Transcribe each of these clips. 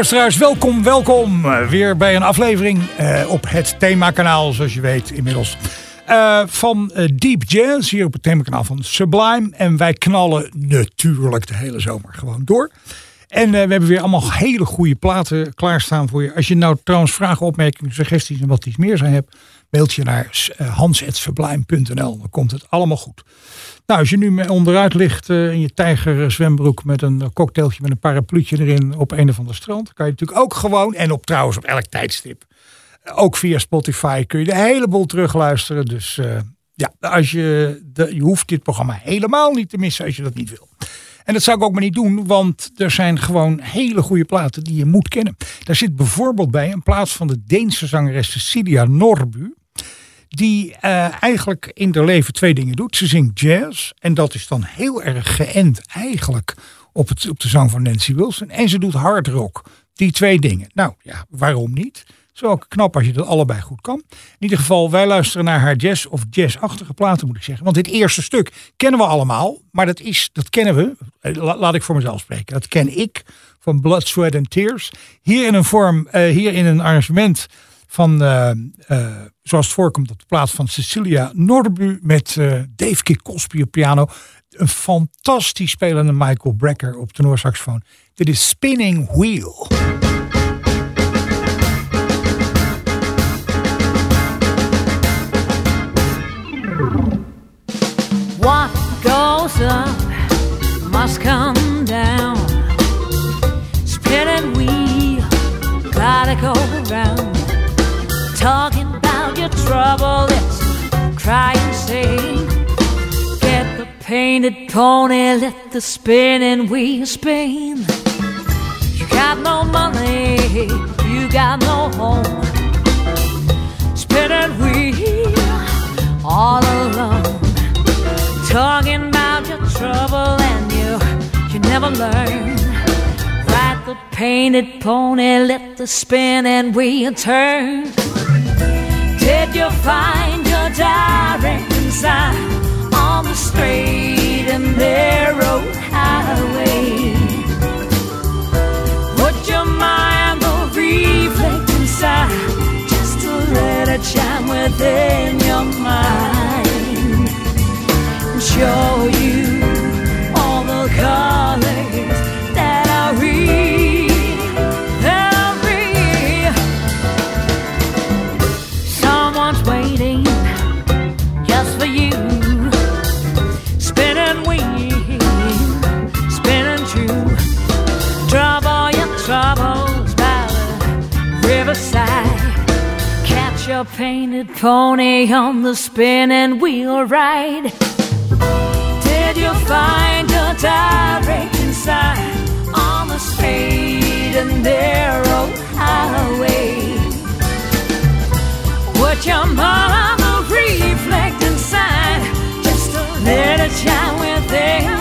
Luisteraars, welkom, welkom. Eh, Weer bij een aflevering eh, op het themakanaal, zoals je weet inmiddels. eh, van Deep Jazz, hier op het themakanaal van Sublime. En wij knallen natuurlijk de hele zomer gewoon door. En we hebben weer allemaal hele goede platen klaarstaan voor je. Als je nou trouwens vragen, opmerkingen, suggesties en wat iets meer zijn hebt, mailt je naar uh, hans.sublime.nl. Dan komt het allemaal goed. Nou, als je nu onderuit ligt eh, in je tijger eh, zwembroek met een eh, cocktailtje met een parapluutje erin op een of ander strand, kan je natuurlijk ook gewoon, en op trouwens op elk tijdstip, eh, ook via Spotify kun je de hele boel terugluisteren. Dus eh, ja, als je, de, je hoeft dit programma helemaal niet te missen als je dat niet wil. En dat zou ik ook maar niet doen, want er zijn gewoon hele goede platen die je moet kennen. Daar zit bijvoorbeeld bij een plaat van de Deense zangeres Cecilia Norbu die eh, eigenlijk in haar leven twee dingen doet. Ze zingt jazz en dat is dan heel erg geënt eigenlijk op, het, op de zang van Nancy Wilson. En ze doet hard rock. Die twee dingen. Nou ja, waarom niet? Is ook knap als je dat allebei goed kan. In ieder geval, wij luisteren naar haar jazz of jazzachtige platen moet ik zeggen. Want dit eerste stuk kennen we allemaal. Maar dat, is, dat kennen we, eh, la- laat ik voor mezelf spreken. Dat ken ik van Blood, Sweat and Tears. Hier in een vorm, eh, hier in een arrangement van, eh, zoals het voorkomt op de plaats van Cecilia Norbu met eh, Dave Kikospi op piano. Een fantastisch spelende Michael Brecker op tenorsaxofoon. Dit is Spinning Wheel. What goes up must come down. Spinning wheel, gotta go round. Talking about your trouble, it's crying, saying, Get the painted pony, let the spinning wheel spin. You got no money, you got no home. Spinning wheel, all alone talking about your trouble and you you never learn painted pony let the spinning wheel turn. Did you find your direction sign on the straight and narrow highway. Put your mind the reflect inside just to let it shine within your mind. And show you all the colors riverside. Catch your painted pony on the spinning wheel ride. Did you find a direction sign on the straight and narrow highway? Would your mama reflect inside just let it shine within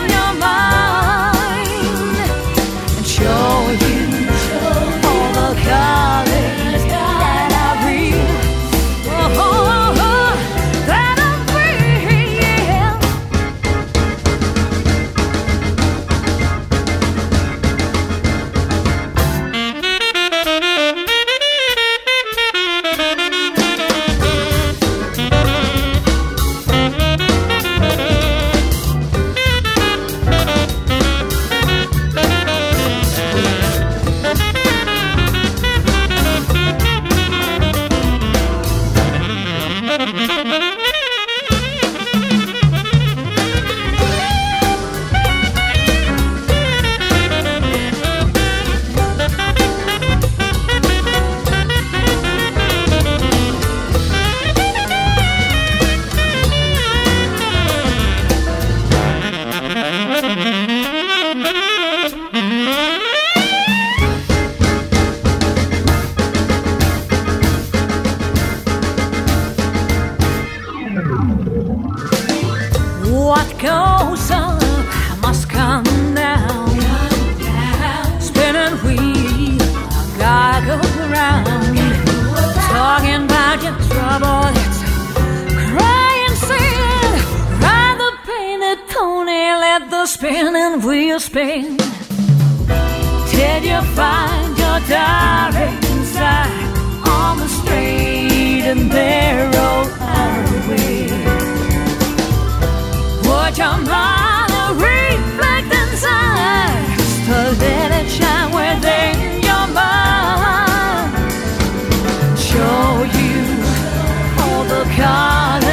Talking your trouble, it's crying, saying, ride the painted pony, let the spinning wheel spin. Till you find your darling on the straight and narrow highway. Would your mind color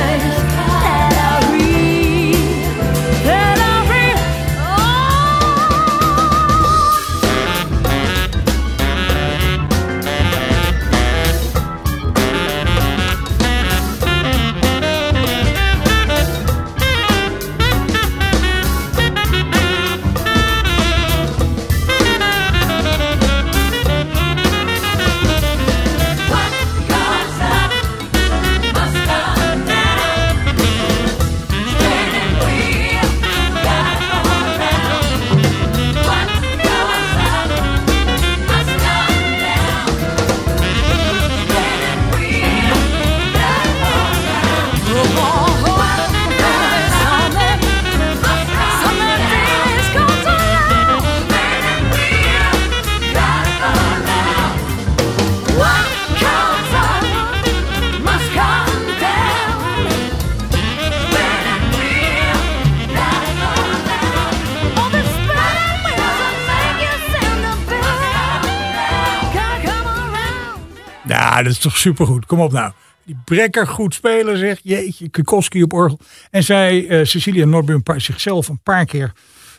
Ja, dat is toch supergoed. Kom op nou. Die brekker goed spelen zeg. Jeetje, Kukoski op orgel. En zij, eh, Cecilia Norbu, zichzelf een paar keer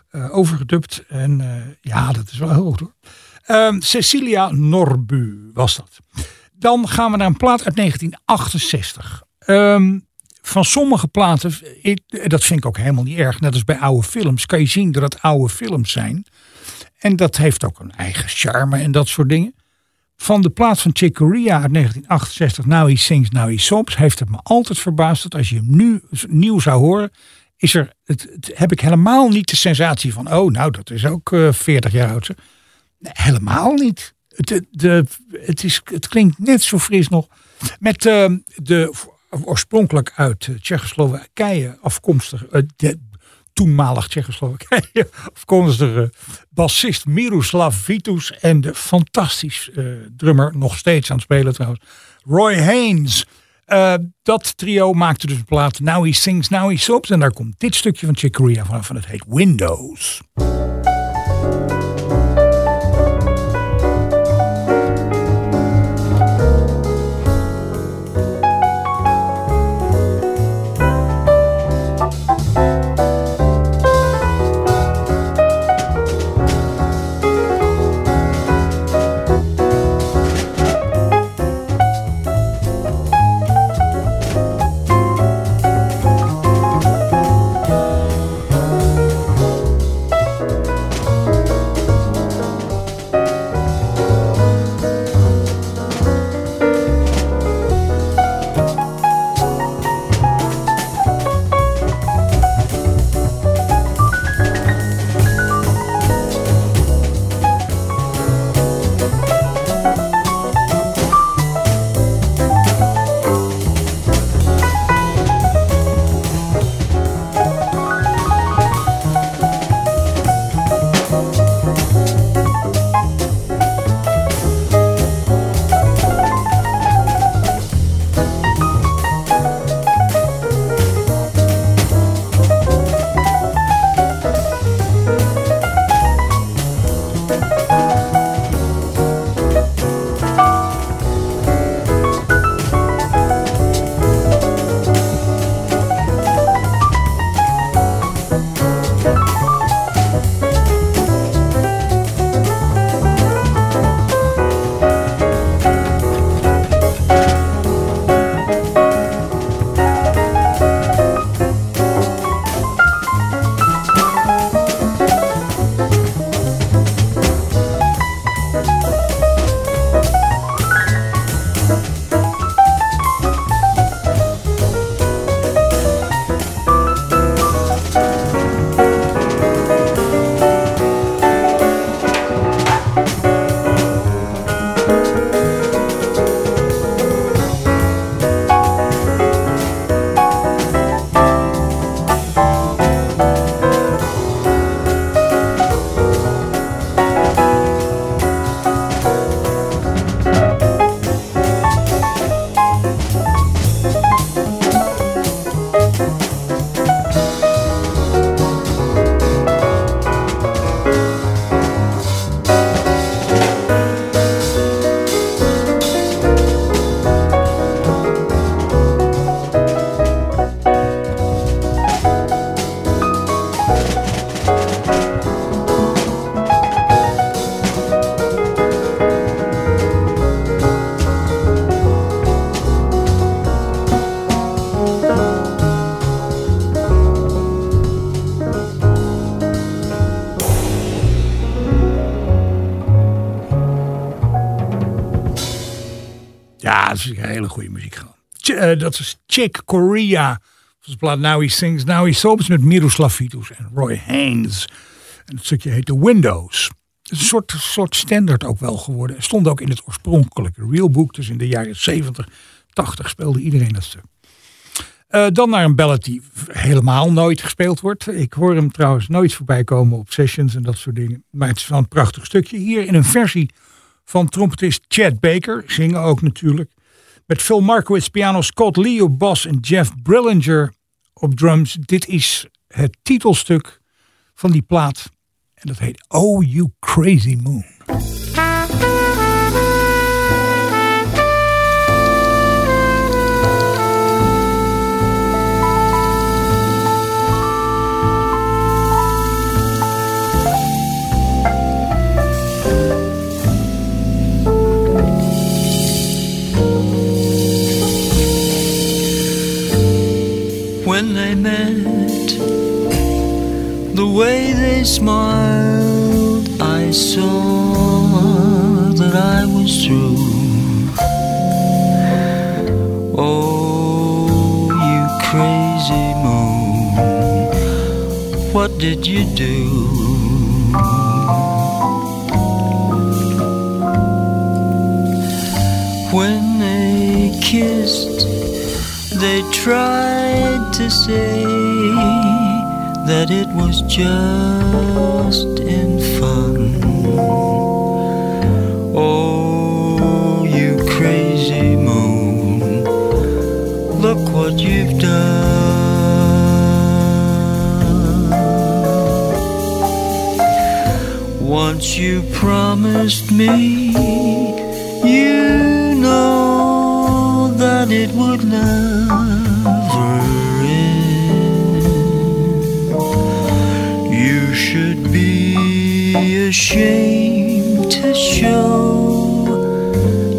eh, overgedubt. En eh, ja, dat is wel heel goed hoor. Ehm, Cecilia Norbu was dat. Dan gaan we naar een plaat uit 1968. Ehm, van sommige platen, ik- dat vind ik ook helemaal niet erg. Net als bij oude films, kan je zien dat het oude films zijn. En dat heeft ook een eigen charme en dat soort dingen. Van de plaat van Chick Corea uit 1968, Now He Sings, Now He Sobs, heeft het me altijd verbaasd dat als je hem nu nieuw zou horen, is er, het, heb ik helemaal niet de sensatie van, oh nou, dat is ook eh 40 jaar oud. Nee, helemaal niet. Het, de, het, is, het klinkt net zo fris nog. Met eh, de oorspronkelijk uit eh, Tsjechoslowakije afkomstig, eh, toenmalig Tsjechoslowakije afkomstige bassist Miroslav Vitus en de fantastisch eh, drummer, nog steeds aan het spelen trouwens, Roy Haynes. Eh, dat trio maakte dus een plaat Now He Sings, Now He Sobs. En daar komt dit stukje van Chick Corea vanaf. En het heet. Windows Eh, dat is Chick Corea. Dat is plaat Now He Sings, Now He Sobers met Miroslav Vitus en Roy Haynes. En het stukje heet The Windows. Het is een soort, soort standaard ook wel geworden. Stond ook in het oorspronkelijke realboek. Dus in de jaren 70, 80 speelde iedereen dat stuk. Eh, dan naar een ballad die helemaal nooit gespeeld wordt. Ik hoor hem trouwens nooit voorbij komen op sessions en dat soort dingen. Maar het is wel een prachtig stukje. Hier in een versie van trompetist Chad Baker. Zingen ook natuurlijk. Met Phil Markowitz piano, Scott Lee op en Jeff Brillinger op drums. Dit is het titelstuk van die plaat. En dat heet Oh You Crazy Moon. When they met, the way they smiled, I saw that I was through. Oh, you crazy moon, what did you do? When they kissed, they tried to say that it was just in fun. Oh, you crazy moon, look what you've done. Once you promised me, ashamed to show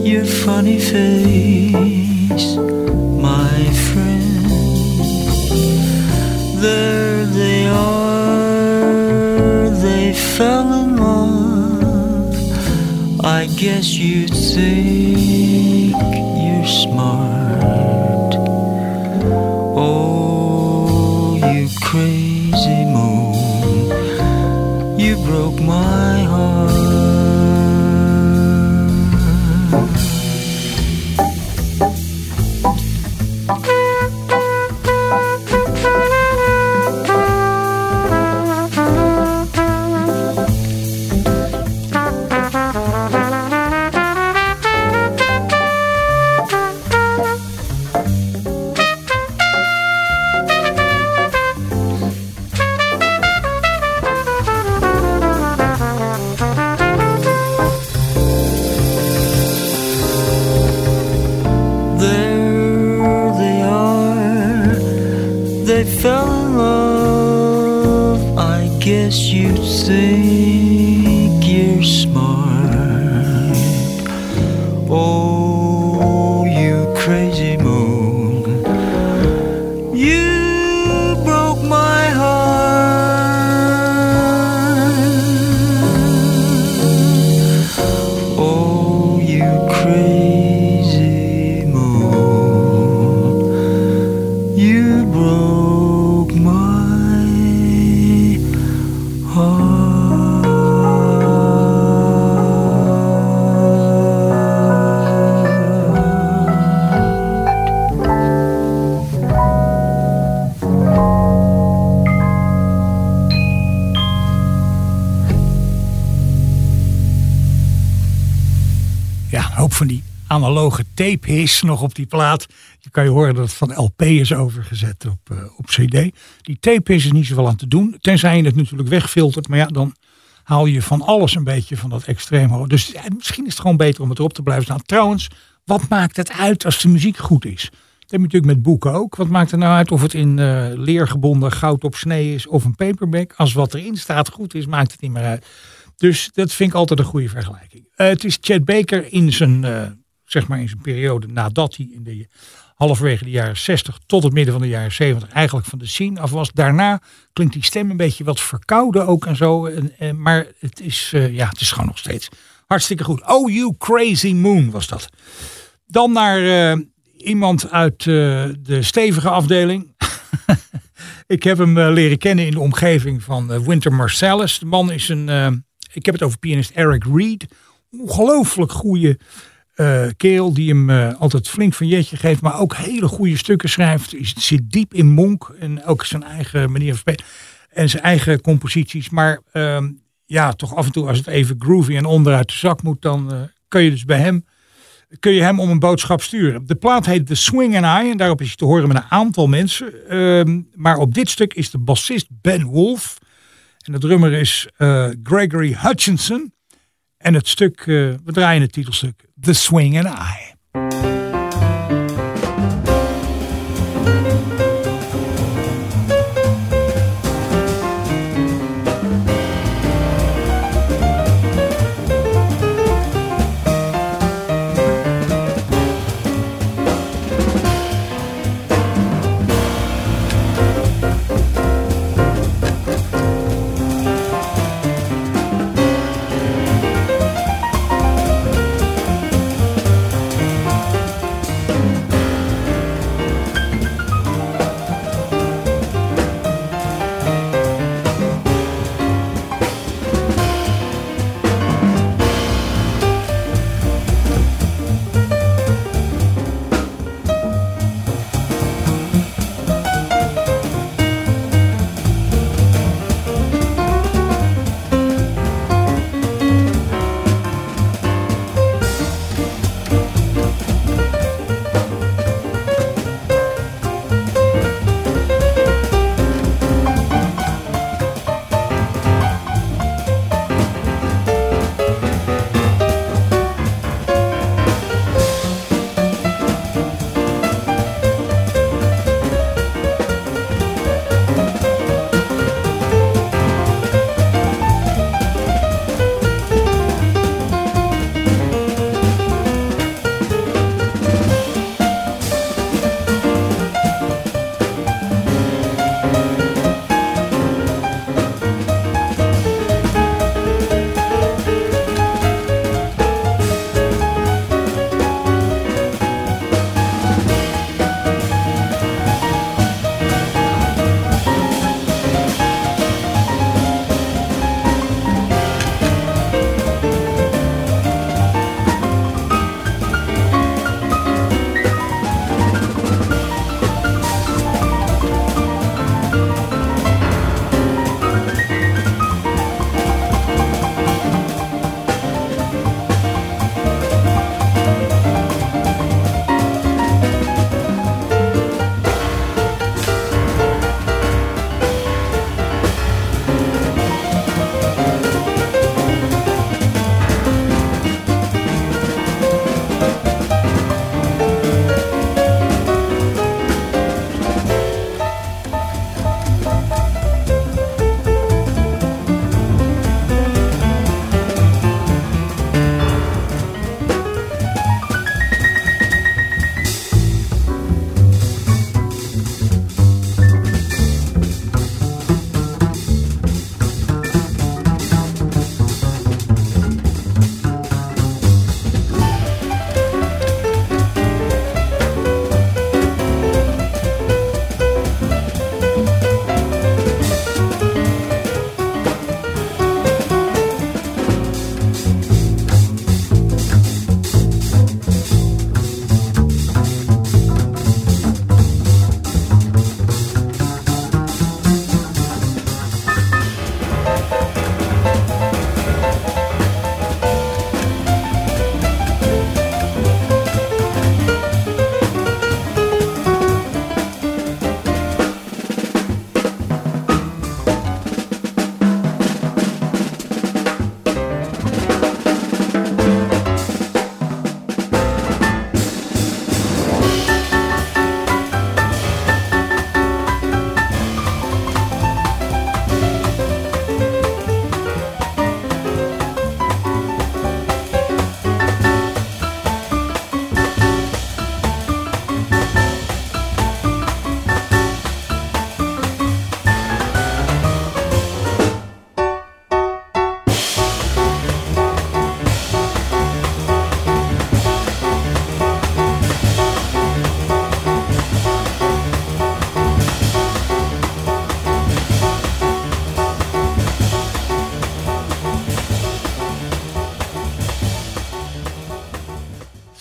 your funny face, my friend. There they are, they fell in love. I guess you think is nog op die plaat. Je kan je horen dat het van LP is overgezet op, eh, op CD. Die tape is er niet zoveel aan te doen. Tenzij je het natuurlijk wegfiltert. Maar ja, dan haal je van alles een beetje van dat extreem hoog. Dus misschien is het gewoon beter om het erop te blijven staan. Trouwens, wat maakt het uit als de muziek goed is? Dat heb je natuurlijk met boeken ook. Wat maakt er nou uit of het in eh, leergebonden goud op snee is of een paperback? Als wat erin staat goed is, maakt het niet meer uit. Dus dat vind ik altijd een goede vergelijking. Eh, het is Chad Baker in zijn, zeg maar in zijn periode nadat hij in de halverwege de jaren 60 tot het midden van de jaren 70 eigenlijk van de scene af was. Daarna klinkt die stem een beetje wat verkouden ook en zo. En, maar het is, eh, ja, het is gewoon nog steeds hartstikke goed. Oh You Crazy Moon was dat. Dan naar eh, iemand uit eh, de stevige afdeling. ik heb hem leren kennen in de omgeving van Winter Marsalis. De man is een, ik heb het over pianist Eric Reed. Ongelooflijk goede kerel die hem eh, altijd flink van jetje geeft. Maar ook hele goede stukken schrijft. Hij zit diep in monk en ook zijn eigen manier van spelen. En zijn eigen composities. Maar ehm, ja, toch af en toe als het even groovy en onderuit de zak moet. Dan eh, kun je dus bij hem kun je hem om een boodschap sturen. De plaat heet The Swing and I en daarop is hij te horen met een aantal mensen. Ehm, maar op dit stuk is de bassist Ben Wolf en de drummer is Gregory Hutchinson. En het stuk, we draaien het titelstuk The Swing and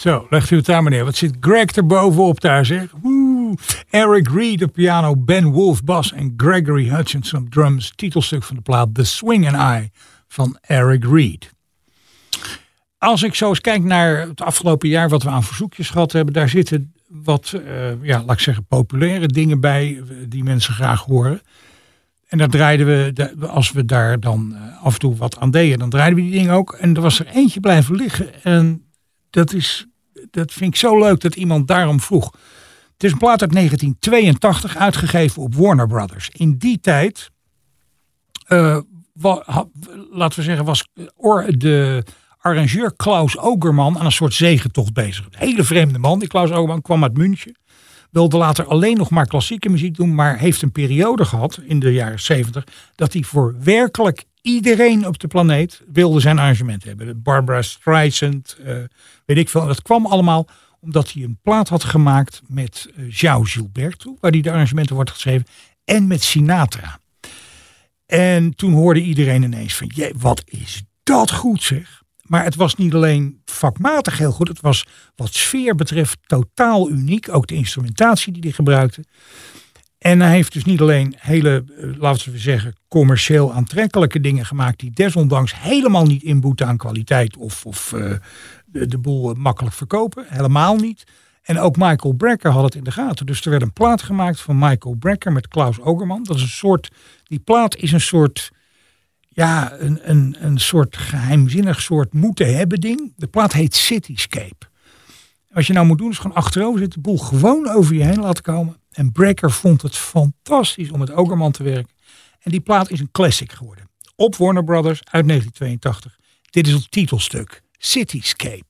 Zo, legt u het daar meneer. Wat zit Greg er bovenop daar zeg. Woe. Eric Reed op piano, Ben Wolf bas en Gregory Hutchinson drums. Titelstuk van de plaat The Swing and I van Eric Reed. Als ik zo eens kijk naar het afgelopen jaar wat we aan verzoekjes gehad hebben. Daar zitten wat, eh, ja, laat ik zeggen, populaire dingen bij eh, die mensen graag horen. En dat draaiden we, als we daar dan eh, af en toe wat aan deden, dan draaiden we die dingen ook. En er was er eentje blijven liggen. En dat, is, dat vind ik zo leuk dat iemand daarom vroeg. Het is een plaat uit 1982, uitgegeven op Warner Brothers. In die tijd, eh, laten we zeggen, was or, de arrangeur Klaus Ogerman aan een soort zegentocht bezig. Een hele vreemde man, die Klaus Ogerman, kwam uit München. Wilde later alleen nog maar klassieke muziek doen, maar heeft een periode gehad in de jaren 70 dat hij voor werkelijk iedereen op de planeet wilde zijn arrangement hebben. Barbara Streisand, eh, weet ik veel. En dat kwam allemaal omdat hij een plaat had gemaakt met eh João Gilberto, waar hij de arrangementen wordt geschreven, en met Sinatra. En toen hoorde iedereen ineens van, jee, wat is dat goed zeg. Maar het was niet alleen vakmatig heel goed, het was wat sfeer betreft totaal uniek. Ook de instrumentatie die hij gebruikte. En hij heeft dus niet alleen hele, eh, laten we zeggen, commercieel aantrekkelijke dingen gemaakt, die desondanks helemaal niet inboeten aan kwaliteit of, of eh, de, de boel eh, makkelijk verkopen. Helemaal niet. En ook Michael Brecker had het in de gaten. Dus er werd een plaat gemaakt van Michael Brecker met Klaus Ogerman. Dat is een soort, die plaat is een soort, ja, een, een, een soort geheimzinnig soort moeten hebben ding. De plaat heet Cityscape. Wat je nou moet doen is gewoon achterover zitten, de boel gewoon over je heen laten komen. En Brecker vond het fantastisch om met Ogerman te werken. En die plaat is een classic geworden. Op Warner Brothers uit 1982. Dit is het titelstuk, Cityscape.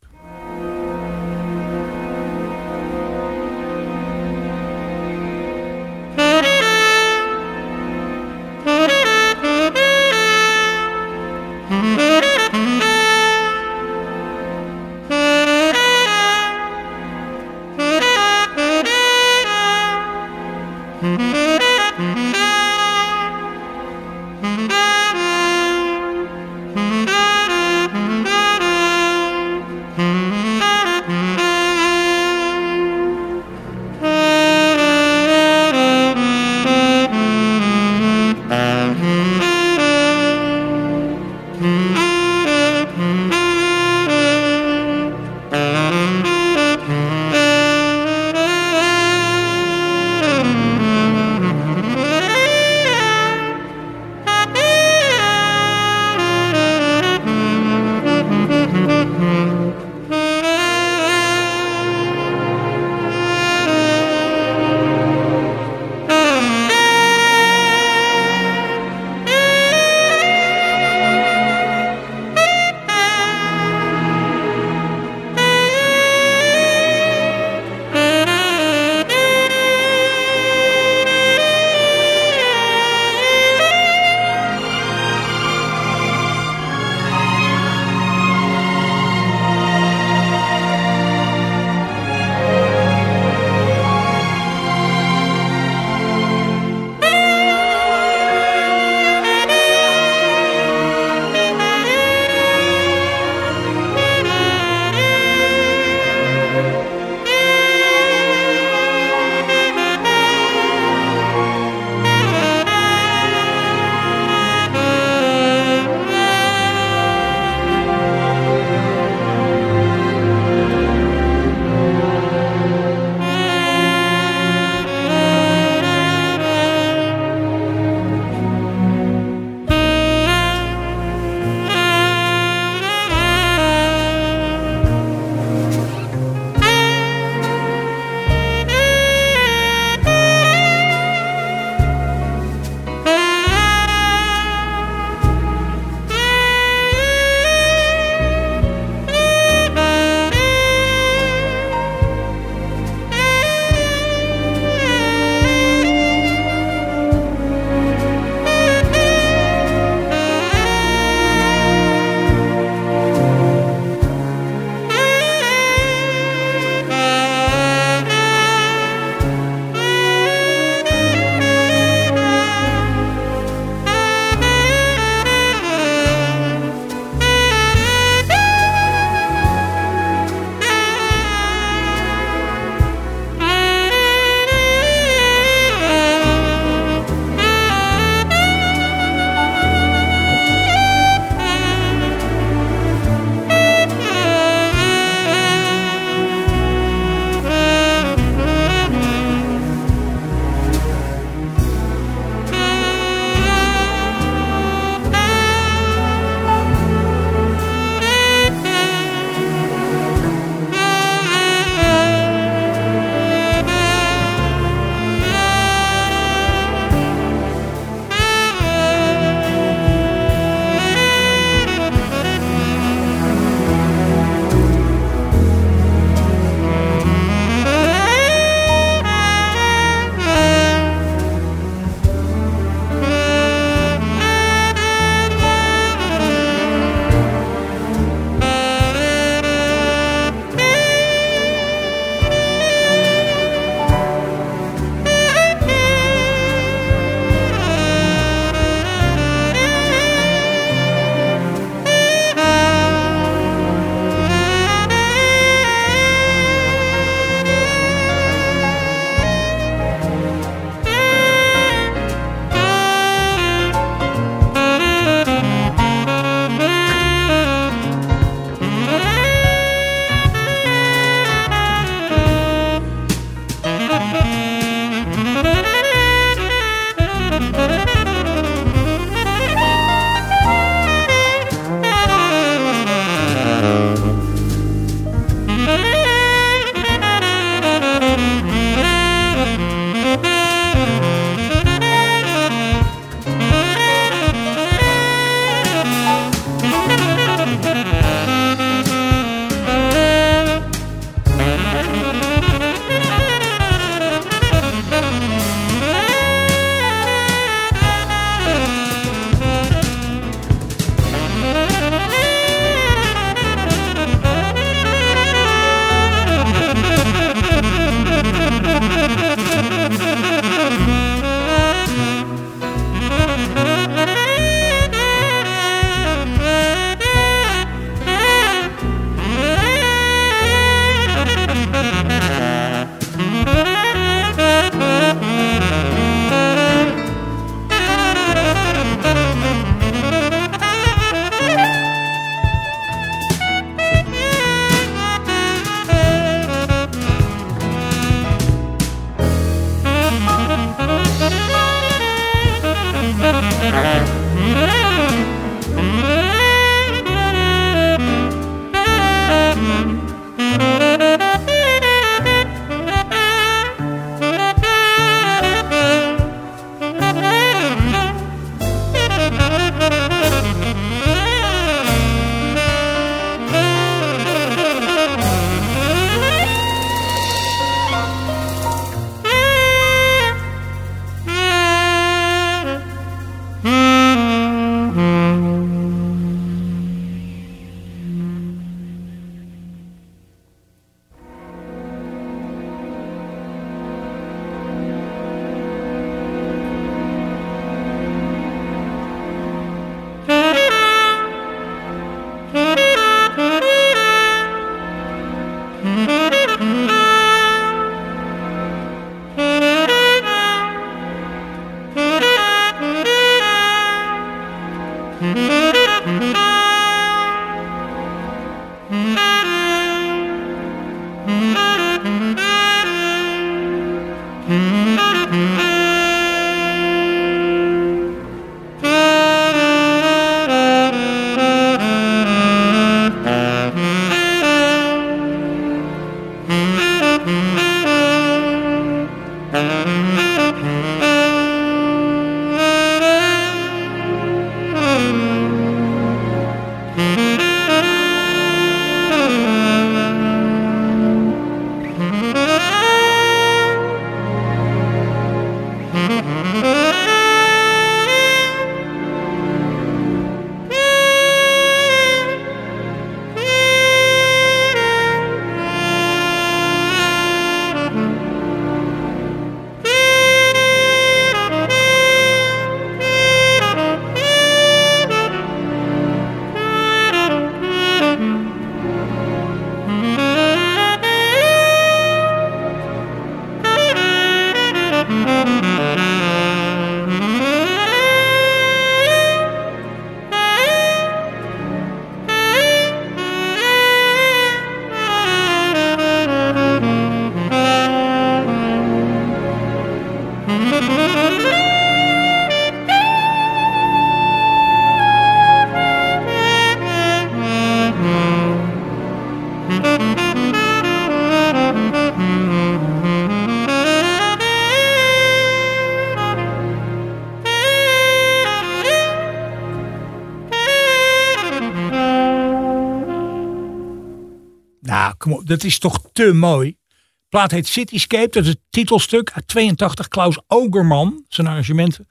Dat is toch te mooi. De plaat heet Cityscape, dat is het titelstuk uit 82. Klaus Ogerman, zijn arrangementen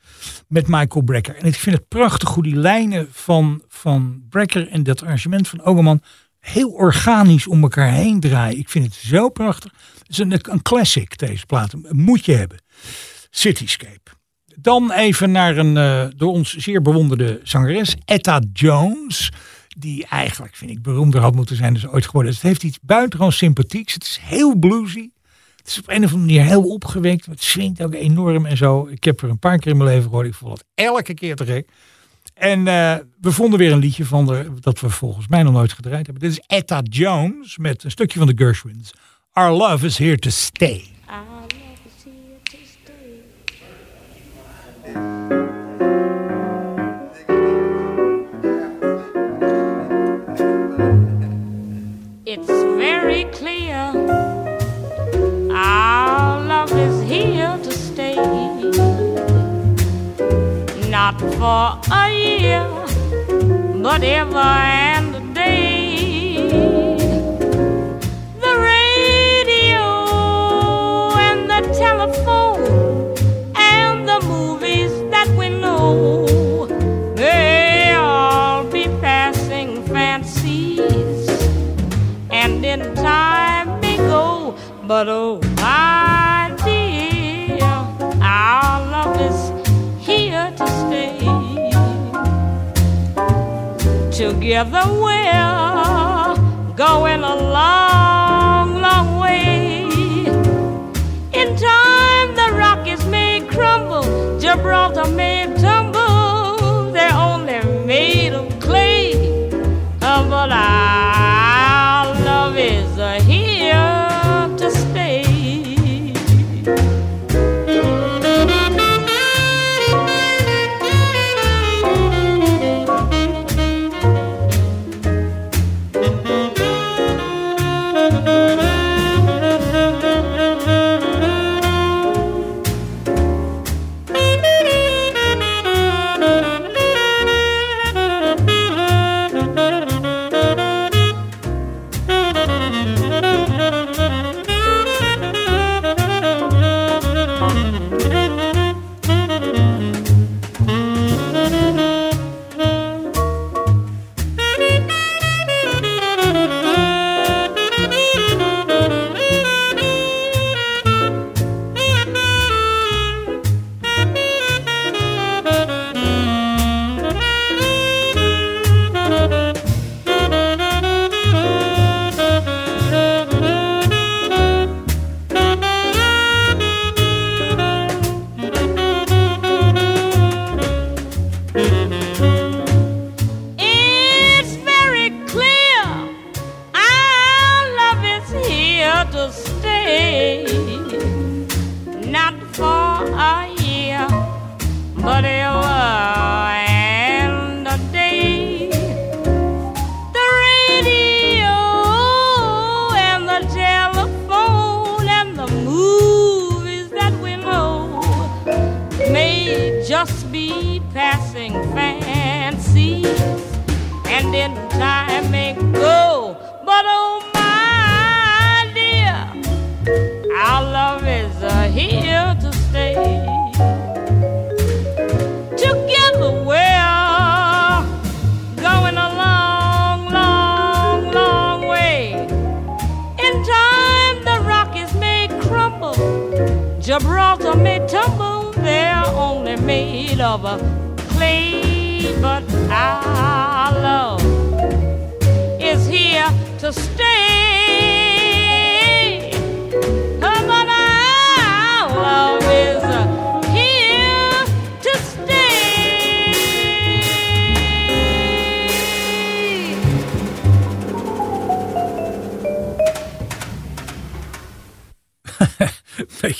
met Michael Brecker. En ik vind het prachtig hoe die lijnen van, van Brecker en dat arrangement van Ogerman heel organisch om elkaar heen draaien. Ik vind het zo prachtig. Het is een, een classic, deze plaat. Moet je hebben. Cityscape. Dan even naar een eh, door ons zeer bewonderde zangeres, Etta Jones. Die eigenlijk, vind ik, beroemder had moeten zijn dan ooit geworden. Het heeft iets buitengewoon sympathieks. Het is heel bluesy. Het is op een of andere manier heel opgewekt. Het swingt ook enorm en zo. Ik heb er een paar keer in mijn leven gehoord. Ik vond het elke keer te gek. En eh, we vonden weer een liedje van de, dat we volgens mij nog nooit gedraaid hebben. Dit is Etta Jones met een stukje van de Gershwins. Our love is here to stay. Not for a year, but ever and a day. The radio and the telephone and the movies that we know, they all be passing fancies and in time they go. But oh, Together we're going a long, long way. In time, the Rockies may crumble, Gibraltar may may tumble, they're only made of a clay, but our love is here to stay.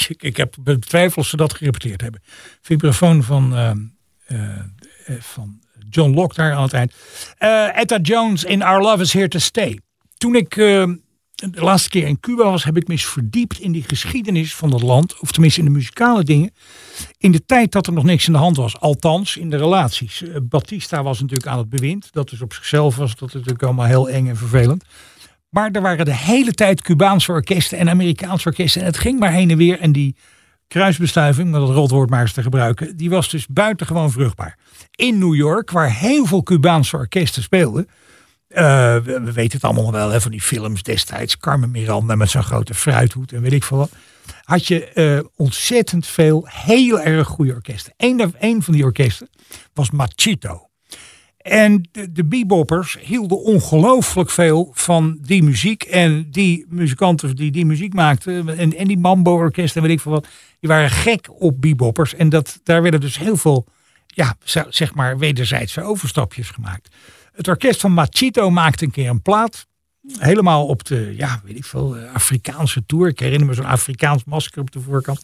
Je, ik heb betwijfel of ze dat gerepeteerd hebben. Vibrafoon van, ehm, eh, eh, van John Locke daar aan het eind. Eh, Etta Jones in Our Love is Here to Stay. Toen ik ehm, de laatste keer in Cuba was, heb ik me eens verdiept in die geschiedenis van dat land. Of tenminste in de muzikale dingen. In de tijd dat er nog niks in de hand was. Althans, in de relaties. Batista was natuurlijk aan het bewind. Dat is op zichzelf was dat natuurlijk allemaal heel eng en vervelend. Maar er waren de hele tijd Cubaanse orkesten en Amerikaanse orkesten. En het ging maar heen en weer. En die kruisbestuiving, om dat rotwoord maar eens te gebruiken, die was dus buitengewoon vruchtbaar. In New York, waar heel veel Cubaanse orkesten speelden. eh, we, we weten het allemaal wel hè, van die films destijds. Carmen Miranda met zo'n grote fruithoed en weet ik veel wat. Had je eh, ontzettend veel heel erg goede orkesten. Een van die orkesten was Machito. En de, de beboppers hielden ongelooflijk veel van die muziek. En die muzikanten die die muziek maakten. En, en die mambo-orkesten en weet ik veel wat. Die waren gek op beboppers. En dat, daar werden dus heel veel, ja, zeg maar, wederzijdse overstapjes gemaakt. Het orkest van Machito maakte een keer een plaat. Helemaal op de, ja, weet ik veel, eh, Afrikaanse tour. Ik herinner me zo'n Afrikaans masker op de voorkant.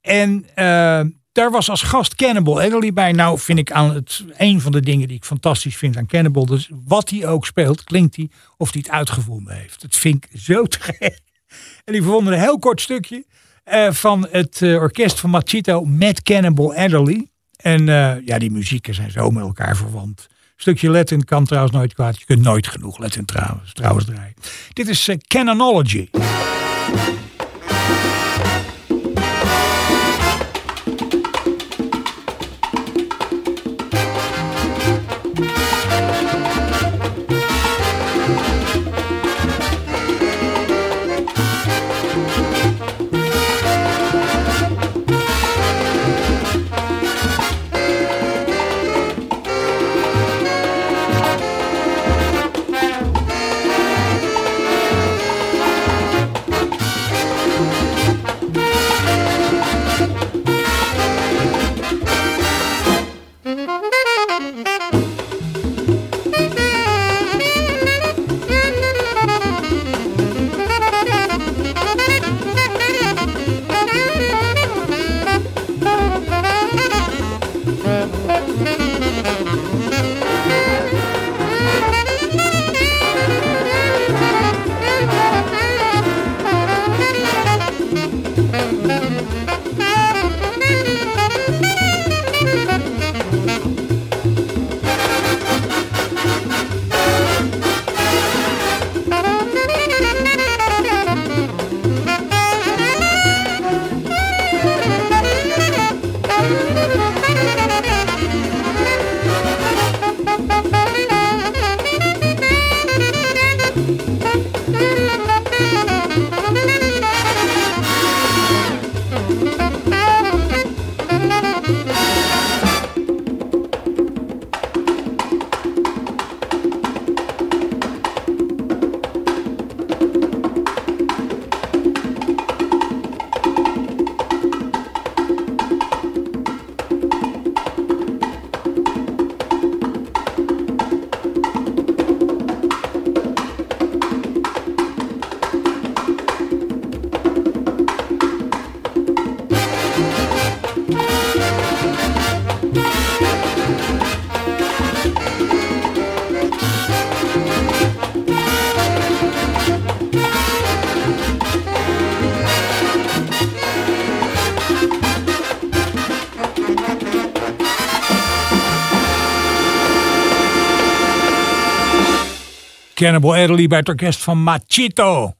En eh, daar was als gast Cannibal Adderley bij. Nou vind ik aan het een van de dingen die ik fantastisch vind aan Cannibal. Dus wat hij ook speelt, klinkt hij of hij het uitgevonden heeft. Dat vind ik zo te gek. En die verwonden een heel kort stukje eh, van het eh, orkest van Machito met Cannibal Adderley. En eh, ja, die muzieken zijn zo met elkaar verwant. Stukje Latin kan trouwens nooit kwaad. Je kunt nooit genoeg Latin trouwens, trouwens draaien. Dit is Canonology. Cannibal Adderley bij het orkest van Machito.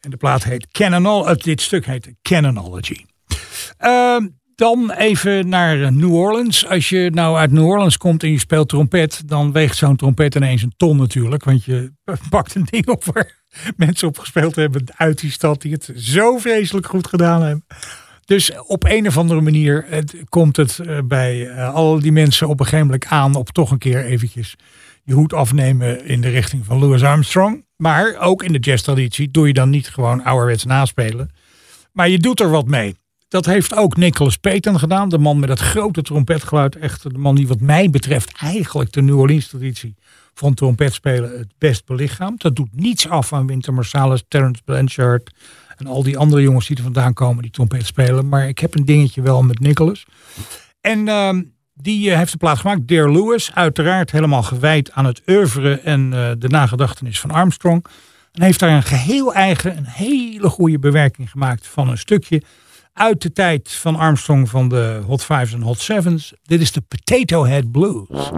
En de plaat heet Canonol, uh, dit stuk heet Canonology. Ehm, dan even naar New Orleans. Als je nou uit New Orleans komt en je speelt trompet, dan weegt zo'n trompet ineens een ton natuurlijk. Want je pakt een ding op waar mensen op gespeeld hebben uit die stad die het zo vreselijk goed gedaan hebben. Dus op een of andere manier komt het eh, bij eh, al die mensen op een gegeven moment aan op toch een keer eventjes je hoed afnemen in de richting van Louis Armstrong. Maar ook in de jazztraditie doe je dan niet gewoon ouderwets naspelen. Maar je doet er wat mee. Dat heeft ook Nicholas Payton gedaan. De man met dat grote trompetgeluid. Echt de man die wat mij betreft eigenlijk de New Orleans traditie van trompetspelen het best belichaamt. Dat doet niets af aan Winter Marsalis, Terence Blanchard en al die andere jongens die er vandaan komen die trompet spelen. Maar ik heb een dingetje wel met Nicholas. En ehm, die eh, heeft de plaat gemaakt, Dear Lewis. Uiteraard helemaal gewijd aan het oeuvre en eh, de nagedachtenis van Armstrong. En heeft daar een geheel eigen, een hele goede bewerking gemaakt van een stukje uit de tijd van Armstrong van de Hot Fives en Hot Sevens. Dit is de Potato Head Blues.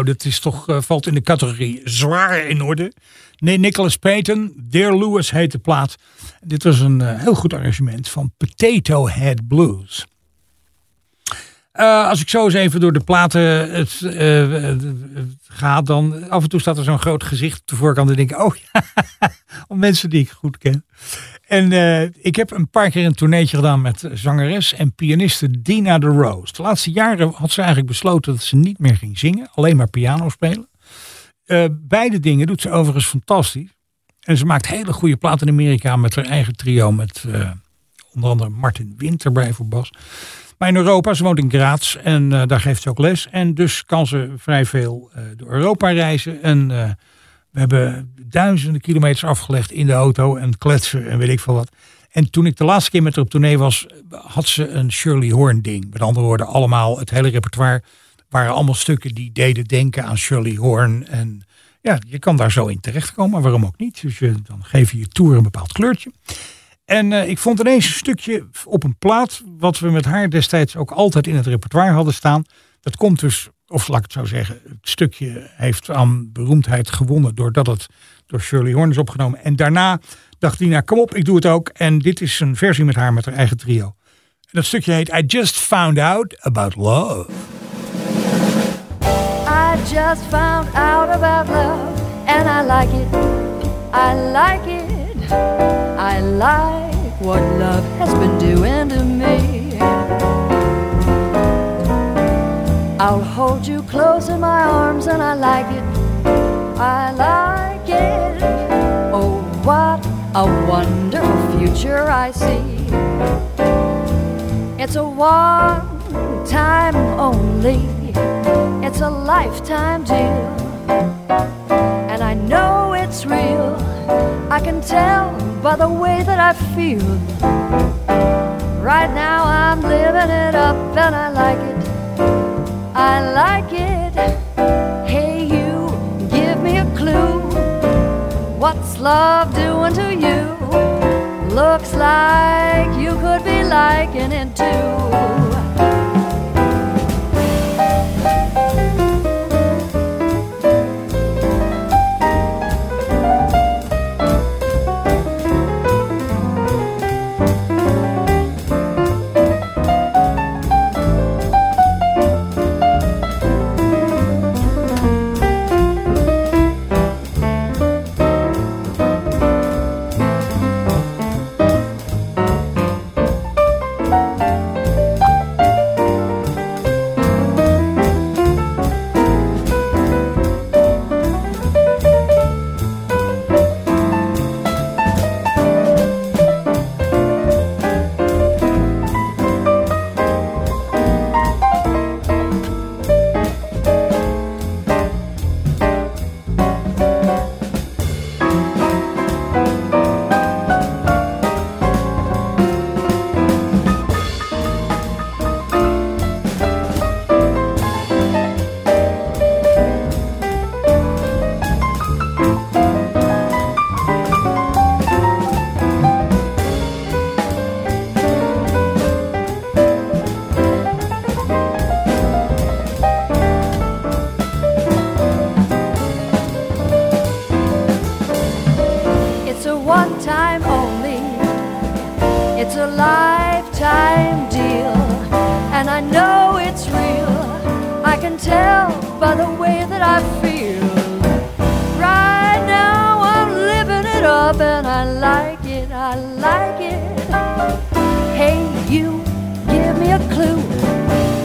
Nou, dat is toch, eh, valt in de categorie zwaar in orde. Nee, Nicholas Payton, Dear Lewis heet de plaat. Dit was een eh, heel goed arrangement van Potato Head Blues. Eh, als ik zo eens even door de platen het, eh, ga, dan af en toe staat er zo'n groot gezicht op de voorkant. En denk oh ja, om mensen die ik goed ken. En eh, ik heb een paar keer een tourneetje gedaan met zangeres en pianiste Dina de Rose. De laatste jaren had ze eigenlijk besloten dat ze niet meer ging zingen, alleen maar piano spelen. Eh, beide dingen doet ze overigens fantastisch. En ze maakt hele goede platen in Amerika met haar eigen trio. Met eh, onder andere Martin Winter bij voor bas. Maar in Europa, ze woont in Graz en daar geeft ze ook les. En dus kan ze vrij veel door Europa reizen. En we hebben duizenden kilometers afgelegd in de auto en kletsen en weet ik veel wat. En toen ik de laatste keer met haar op tournee was, had ze een Shirley Horn ding. Met andere woorden, allemaal het hele repertoire waren allemaal stukken die deden denken aan Shirley Horn. En ja, je kan daar zo in terechtkomen, waarom ook niet? Dus je, dan geef je je tour een bepaald kleurtje. En eh, ik vond ineens een stukje op een plaat, wat we met haar destijds ook altijd in het repertoire hadden staan. Dat komt dus, of laat ik het zo zeggen, het stukje heeft aan beroemdheid gewonnen doordat het door Shirley Horn is opgenomen. En daarna dacht Dina, kom op, ik doe het ook. En dit is een versie met haar met haar eigen trio. En dat stukje heet I Just Found Out About Love. I just found out about love and I like it. I like it. I like what love has been doing to me. I'll hold you close in my arms and I like it. I like it. Oh, what a wonderful future I see. It's a one time only. It's a lifetime deal. And I know it's real. I can tell by the way that I feel. Right now I'm living it up and I like it. I like it. Hey, you, give me a clue. What's love doing to you? Looks like you could be liking it too.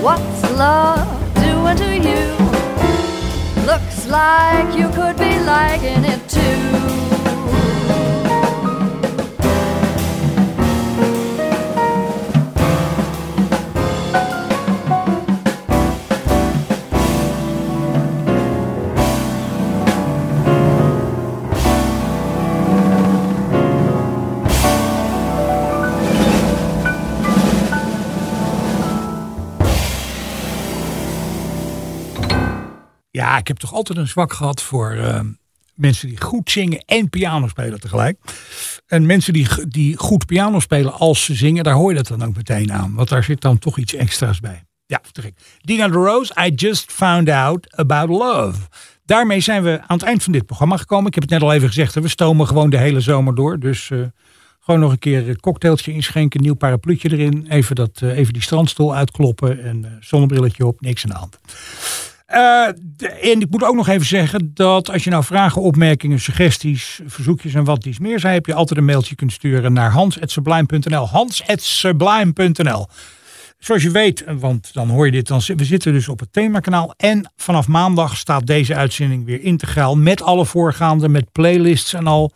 What's love doing to you? Looks like you could be liking it too. Ja, ik heb toch altijd een zwak gehad voor eh, mensen die goed zingen en piano spelen tegelijk. En mensen die, die goed piano spelen als ze zingen, daar hoor je dat dan ook meteen aan. Want daar zit dan toch iets extra's bij. Ja, gek. Dina de Rose, I just found out about love. Daarmee zijn we aan het eind van dit programma gekomen. Ik heb het net al even gezegd, we stomen gewoon de hele zomer door. Dus eh, gewoon nog een keer een cocktailtje inschenken, nieuw parapluutje erin. Even, dat, eh, even die strandstoel uitkloppen en zonnebrilletje op, niks aan de hand. Eh, en ik moet ook nog even zeggen dat als je nou vragen, opmerkingen, suggesties, verzoekjes en wat iets meer zijn, heb je altijd een mailtje kunt sturen naar hans.sublime.nl. Hans.sublime.nl. Zoals je weet, want dan hoor je dit, dan, we zitten dus op het themakanaal. En vanaf maandag staat deze uitzending weer integraal met alle voorgaande, met playlists en al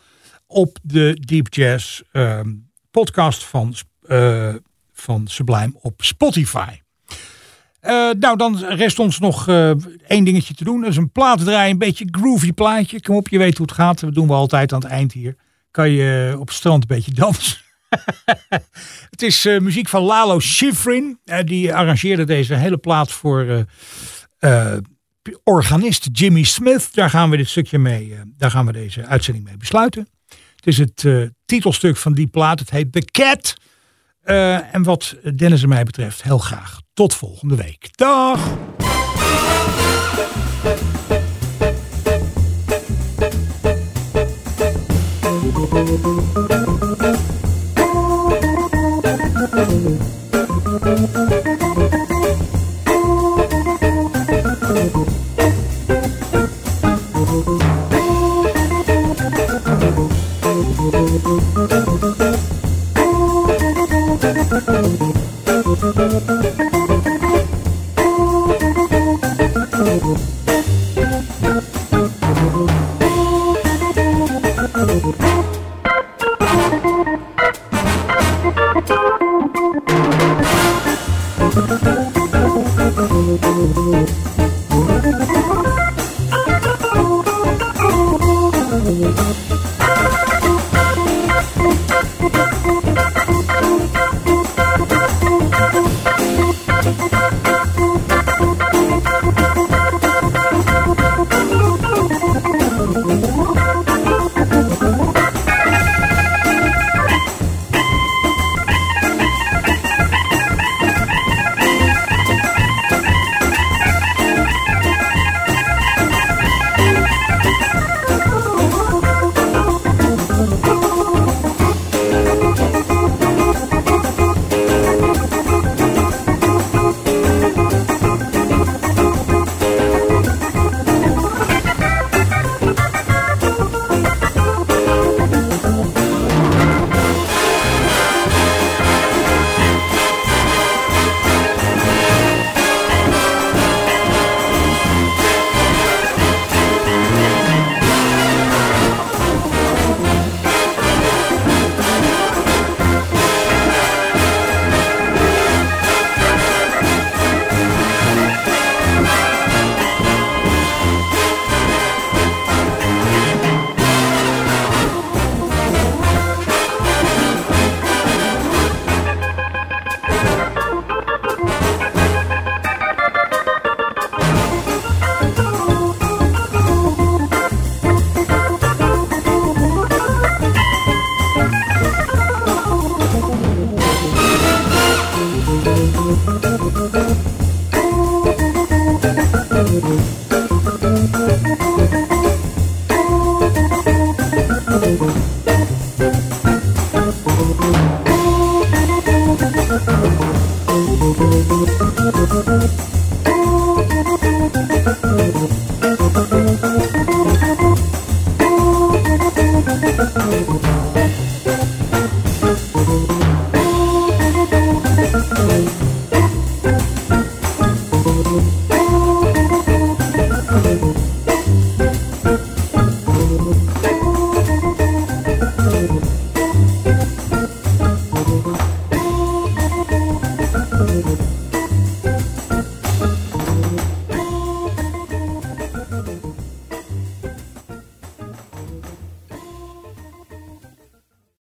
op de Deep Jazz ehm, podcast van, eh, van Sublime op Spotify. Eh, nou, dan rest ons nog eh, één dingetje te doen. Dat is een plaat draaien, een beetje groovy plaatje. Kom op, je weet hoe het gaat. Dat doen we altijd aan het eind hier. Kan je op het strand een beetje dansen. het is eh, muziek van Lalo Schifrin. Eh, die arrangeerde deze hele plaat voor eh, eh, organist Jimmy Smith. Daar gaan we dit stukje mee, eh, daar gaan we deze uitzending mee besluiten. Het is het eh, titelstuk van die plaat. Het heet The Cat. Eh, en wat Dennis en mij betreft, heel graag tot volgende week. Dag!